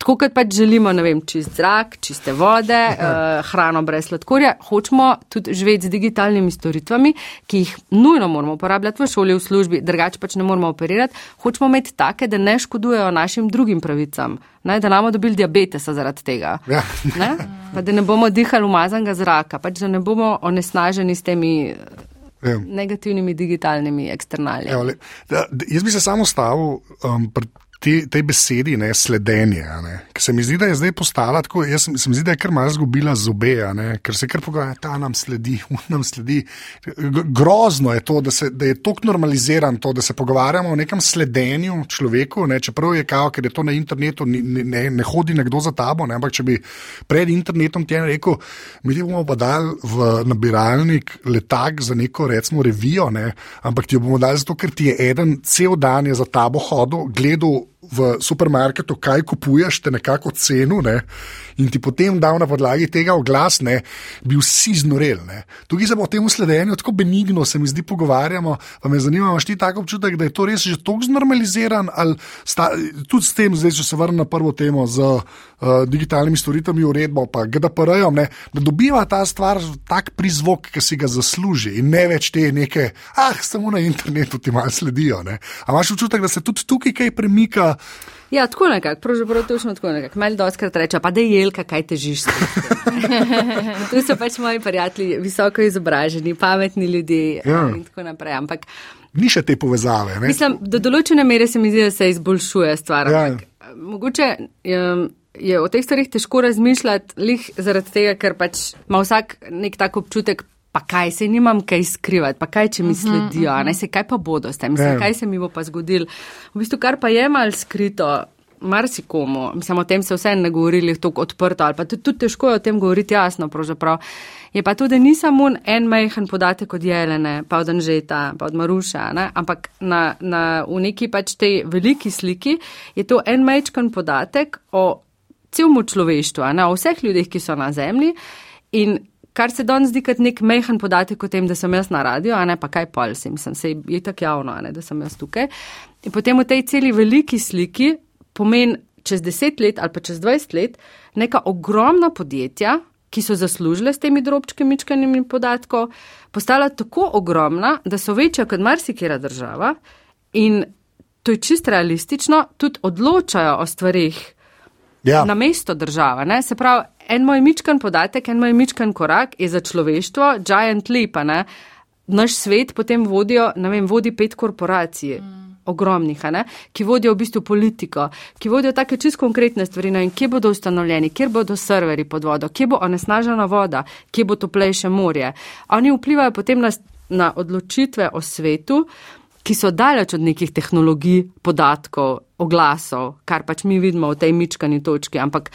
Tako kot pač želimo, ne vem, čist zrak, čiste vode, uh, hrano brez sladkorja, hočemo tudi živeti z digitalnimi storitvami, ki jih nujno moramo uporabljati v šoli, v službi, drugače pač ne moramo operirati. Hočemo imeti take, da ne škodujejo našim drugim pravicam, ne, da namo dobili diabetesa zaradi tega. Ja. Ne? Pa da ne bomo dihali umazanega zraka, pač da ne bomo onesnaženi s temi. Ja. Negativnimi digitalnimi eksternalnimi. Jaz bi se samo stavil um, pred te, tej besedi, ne, sledenje. Ne, se mi zdi, da je zdaj postala tako, jaz se mi zdi, da je kar malo zgubila zobe, ne, ker se kar pogaja, ta nam sledi, (laughs) nam sledi. Grozno je to, da, se, da je tako normaliziran to, da se pogovarjamo o nekem sledenju človeku, ne, čeprav je kao, ker je to na internetu, ne, ne, ne hodi nekdo za tabo, ne, ampak če bi pred internetom ti rekel, mi bomo pa dali v nabiralnik letak za neko, recimo, revijo, ne, ampak ti jo bomo dali zato, ker ti je eden cel dan je za tabo hodil, gledal v supermarketu, kaj kupuješ, te nekako cenu, ne? In ti potem dal na podlagi tega oglas, ne, bi vsi znoreli. Tukaj se o tem sledenju tako benigno, se mi zdi, pogovarjamo. Pa me zanima, imaš ti tako občutek, da je to res že tako znormaliziran, ali sta, tudi s tem, zdaj, če se vrnem na prvo temo z uh, digitalnimi storitvami, uredbo, pa GDPR-jem, da dobiva ta stvar tak prizvok, ki si ga zasluži in ne več te neke, ah, samo na internetu ti malo sledijo. Ampak imaš občutek, da se tudi tukaj kaj premika. Ja, tako nekako, pravzaprav točno tako nekako. Mel doskrat reče, pa da je jelka, kaj težiš. (laughs) tu so pač moji prijatelji, visoko izobraženi, pametni ljudje ja. in tako naprej. Ampak, Ni še te povezave. Ne? Mislim, do določene mere se mi zdi, da se izboljšuje stvar. Ja. Mogoče je, je o teh stvarih težko razmišljati, lih zaradi tega, ker pač ima vsak nek tak občutek, pa kaj se nimam kaj skrivati, pa kaj če mi mhm, sledijo, uh -huh. ne se kaj pa bodo s tem, mislim, ja. kaj se mi bo pa zgodil. V bistvu, kar pa je mal skrito. Marsikomu, mislim, o tem se vse ne govorili tako odprto, ali pa tudi, tudi težko je o tem govoriti jasno, pravzaprav. Je pa tudi, da ni samo en majhen podatek od Jelene, pa od Anžeta, pa od Maruša, ne? ampak na, na, v neki pač tej veliki sliki je to en majhen podatek o celmu človeštvu, ne? o vseh ljudeh, ki so na zemlji. In kar se danes zdi kot nek mehen podatek o tem, da sem jaz na radio, a ne pa kaj pol, sem, sem se je tako javno, ne, da sem jaz tukaj. In potem v tej celi veliki sliki pomeni čez deset let ali pa čez dvajset let neka ogromna podjetja, ki so zaslužile s temi drobčki mičkanimi podatkov, postala tako ogromna, da so večja kot marsikera država in to je čist realistično, tudi odločajo o stvarih ja. na mesto država. Ne? Se pravi, en moj mičkan podatek, en moj mičkan korak je za človeštvo, giant leap. Ne? Naš svet potem vodijo, ne vem, vodi pet korporacij. Mm. Ogromnih, ne, ki vodijo v bistvu politiko, ki vodijo take čisto konkretne stvari, no, in kje bodo ustanovljeni, kje bodo serveri pod vodo, kje bo onesnažena voda, kje bo toplejše morje. Oni vplivajo potem na, na odločitve o svetu, ki so daleč od nekih tehnologij, podatkov, oglasov, kar pač mi vidimo v tej mičkani točki, ampak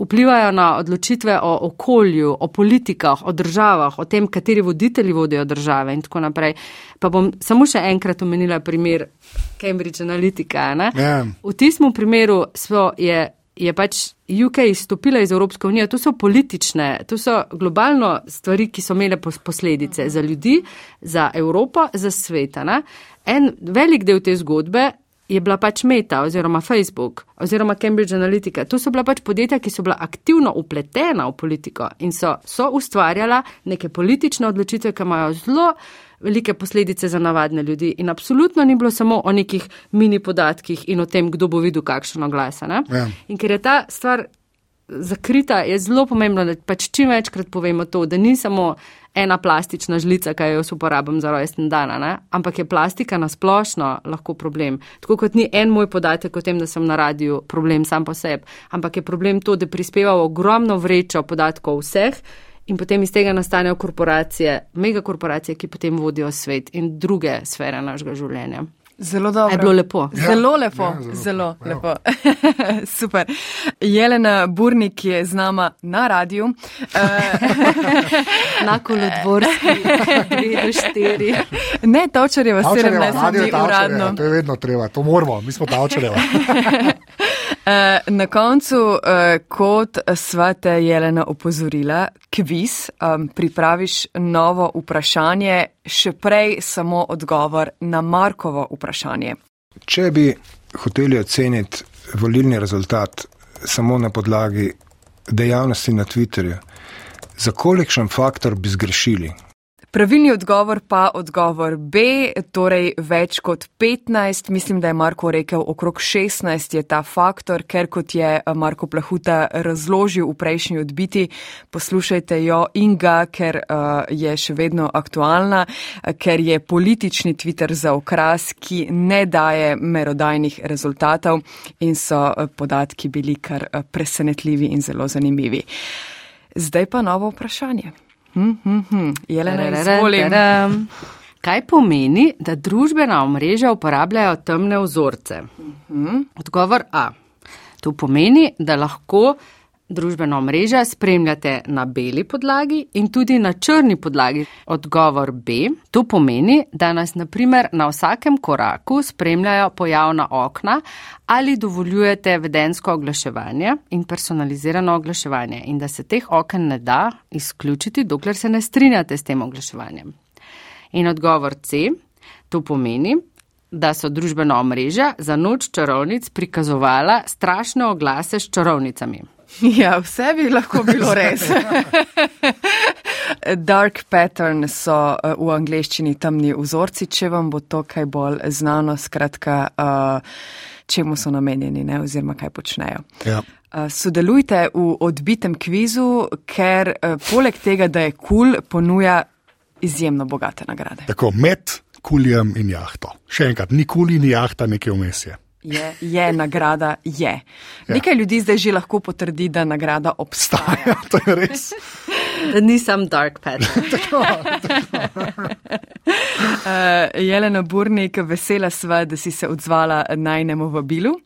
vplivajo na odločitve o okolju, o politikah, o državah, o tem, kateri voditelji vodijo države in tako naprej. Pa bom samo še enkrat omenila primer Cambridge Analytica. Yeah. Ja. V tistem primeru so, je, je pač UK izstopila iz Evropske unije. To so politične, to so globalno stvari, ki so imele posledice za ljudi, za Evropo, za sveta. Ne? En velik del te zgodbe je bila pač Meta oziroma Facebook oziroma Cambridge Analytica. To so bila pač podjetja, ki so bila aktivno upletena v politiko in so, so ustvarjala neke politične odločitve, ki imajo zelo velike posledice za navadne ljudi. In absolutno ni bilo samo o nekih mini podatkih in o tem, kdo bo videl kakšno glasa. Ja. In ker je ta stvar zakrita, je zelo pomembno, da pač čim večkrat povemo to, da ni samo ena plastična žlica, ki jo jaz uporabljam za rojsten dan, ne? ampak je plastika na splošno lahko problem. Tako kot ni en moj podatek o tem, da sem na radiju problem sam po sebi, ampak je problem to, da prispeva ogromno vrečo podatkov vseh. In potem iz tega nastanejo korporacije, megakorporacije, ki potem vodijo svet in druge sfere našega življenja. Zelo dobro. Je bilo lepo. Ja. Zelo lepo. Ja, zelo, zelo lepo. (laughs) Super. Jelena Burnik je z nama na radiju. (laughs) na kolodvorski, dve do štiri. Ne, točarjeva, 17 dni uradno. To je vedno treba, to moramo, mi smo točarjeva. (laughs) Eh, na koncu, eh, kot sva te Jelena opozorila, kviz, pripraviš novo vprašanje, še prej samo odgovor na Markovo vprašanje. Če bi hoteli oceniti volilni rezultat samo na podlagi dejavnosti na Twitterju, za kolikšen faktor bi zgrešili. Pravilni odgovor pa odgovor B, torej več kot 15, mislim, da je Marko rekel okrog 16 je ta faktor, ker kot je Marko Plahuta razložil v prejšnji odbiti, poslušajte jo in ga, ker uh, je še vedno aktualna, ker je politični Twitter za okras, ki ne daje merodajnih rezultatov in so podatki bili kar presenetljivi in zelo zanimivi. Zdaj pa novo vprašanje. Hm, hm, hm. Jelena, izvolim. Kaj pomeni, da družbena omrežja uporabljajo temne vzorce? Odgovor A. To pomeni, da lahko družbeno mrežo spremljate na beli podlagi in tudi na črni podlagi. Odgovor B. To pomeni, da nas naprimer na vsakem koraku spremljajo pojavna okna ali dovoljujete vedensko oglaševanje in personalizirano oglaševanje in da se teh oken ne da izključiti, dokler se ne strinjate s tem oglaševanjem. In odgovor C. To pomeni, da so družbena omrežja za noč čarovnic prikazovala strašne oglase s čarovnicami. Ja, vse bi lahko bilo res. (laughs) Dark pattern so uh, v angleščini temni vzorci, če vam bo to kaj bolj znano, skratka, uh, čemu so namenjeni ne, oziroma kaj počnejo. Ja. Uh, sodelujte v odbitem kvizu, ker poleg tega, da je kul, cool, ponuja izjemno bogate nagrade. Tako med kuljem in jahto. Še enkrat, ni kul in jahta nekaj vmesje. Je, je, nagrada je. Ja. Nekaj ljudi zdaj že lahko potrdi, da nagrada obstaja. to je res. (laughs) Da nisem dark pet. (laughs) uh, (laughs) Jelena Burnik, vesela sva, da si se odzvala najnemu vabilu. Uh,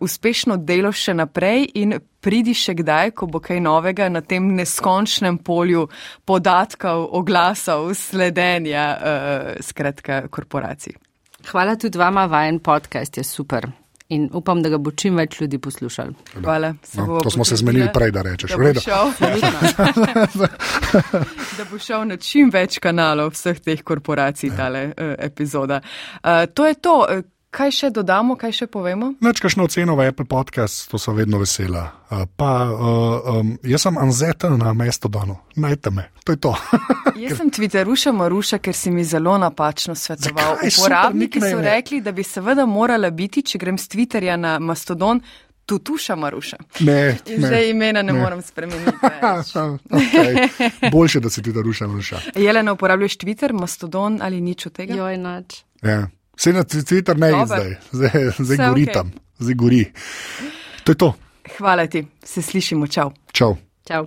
uspešno delo še naprej in pridi še kdaj, ko bo kaj novega na tem neskončnem polju podatkov, oglasov, sledenja uh, skratka korporacij. Hvala tudi vama, vajen podcast je super. In upam, da ga bo čim več ljudi poslušali. Hvala. No, to smo se zmenili prej, da rečeš. Da bo, šel, da bo šel na čim več kanalov vseh teh korporacij tale uh, epizoda. Uh, to je to. Kaj še dodamo, kaj še povemo? Neč kakšno oceno v Apple podcast, to so vedno vesela. Uh, pa, uh, um, jaz sem Anzeta na mesto Dano, najte me, to je to. (laughs) jaz sem Twitteruša Maruša, ker si mi zelo napačno svetoval. Uporabniki so rekli, da bi seveda morala biti, če grem z Twitterja na Mastodon. Tutuša Maruša. Ne, In zdaj imena ne, ne. moram spremeniti. (laughs) okay. Boljše, da si ti da ruša Maruša. Jelena, uporabljaš Twitter, Mastodon ali nič od tega? Joj, nič. Ja. Vse na Twitter ne je zdaj, zdaj, zdaj gori okay. tam, zdaj gori. To je to. Hvala ti, se slišimo, čau. Čau. čau.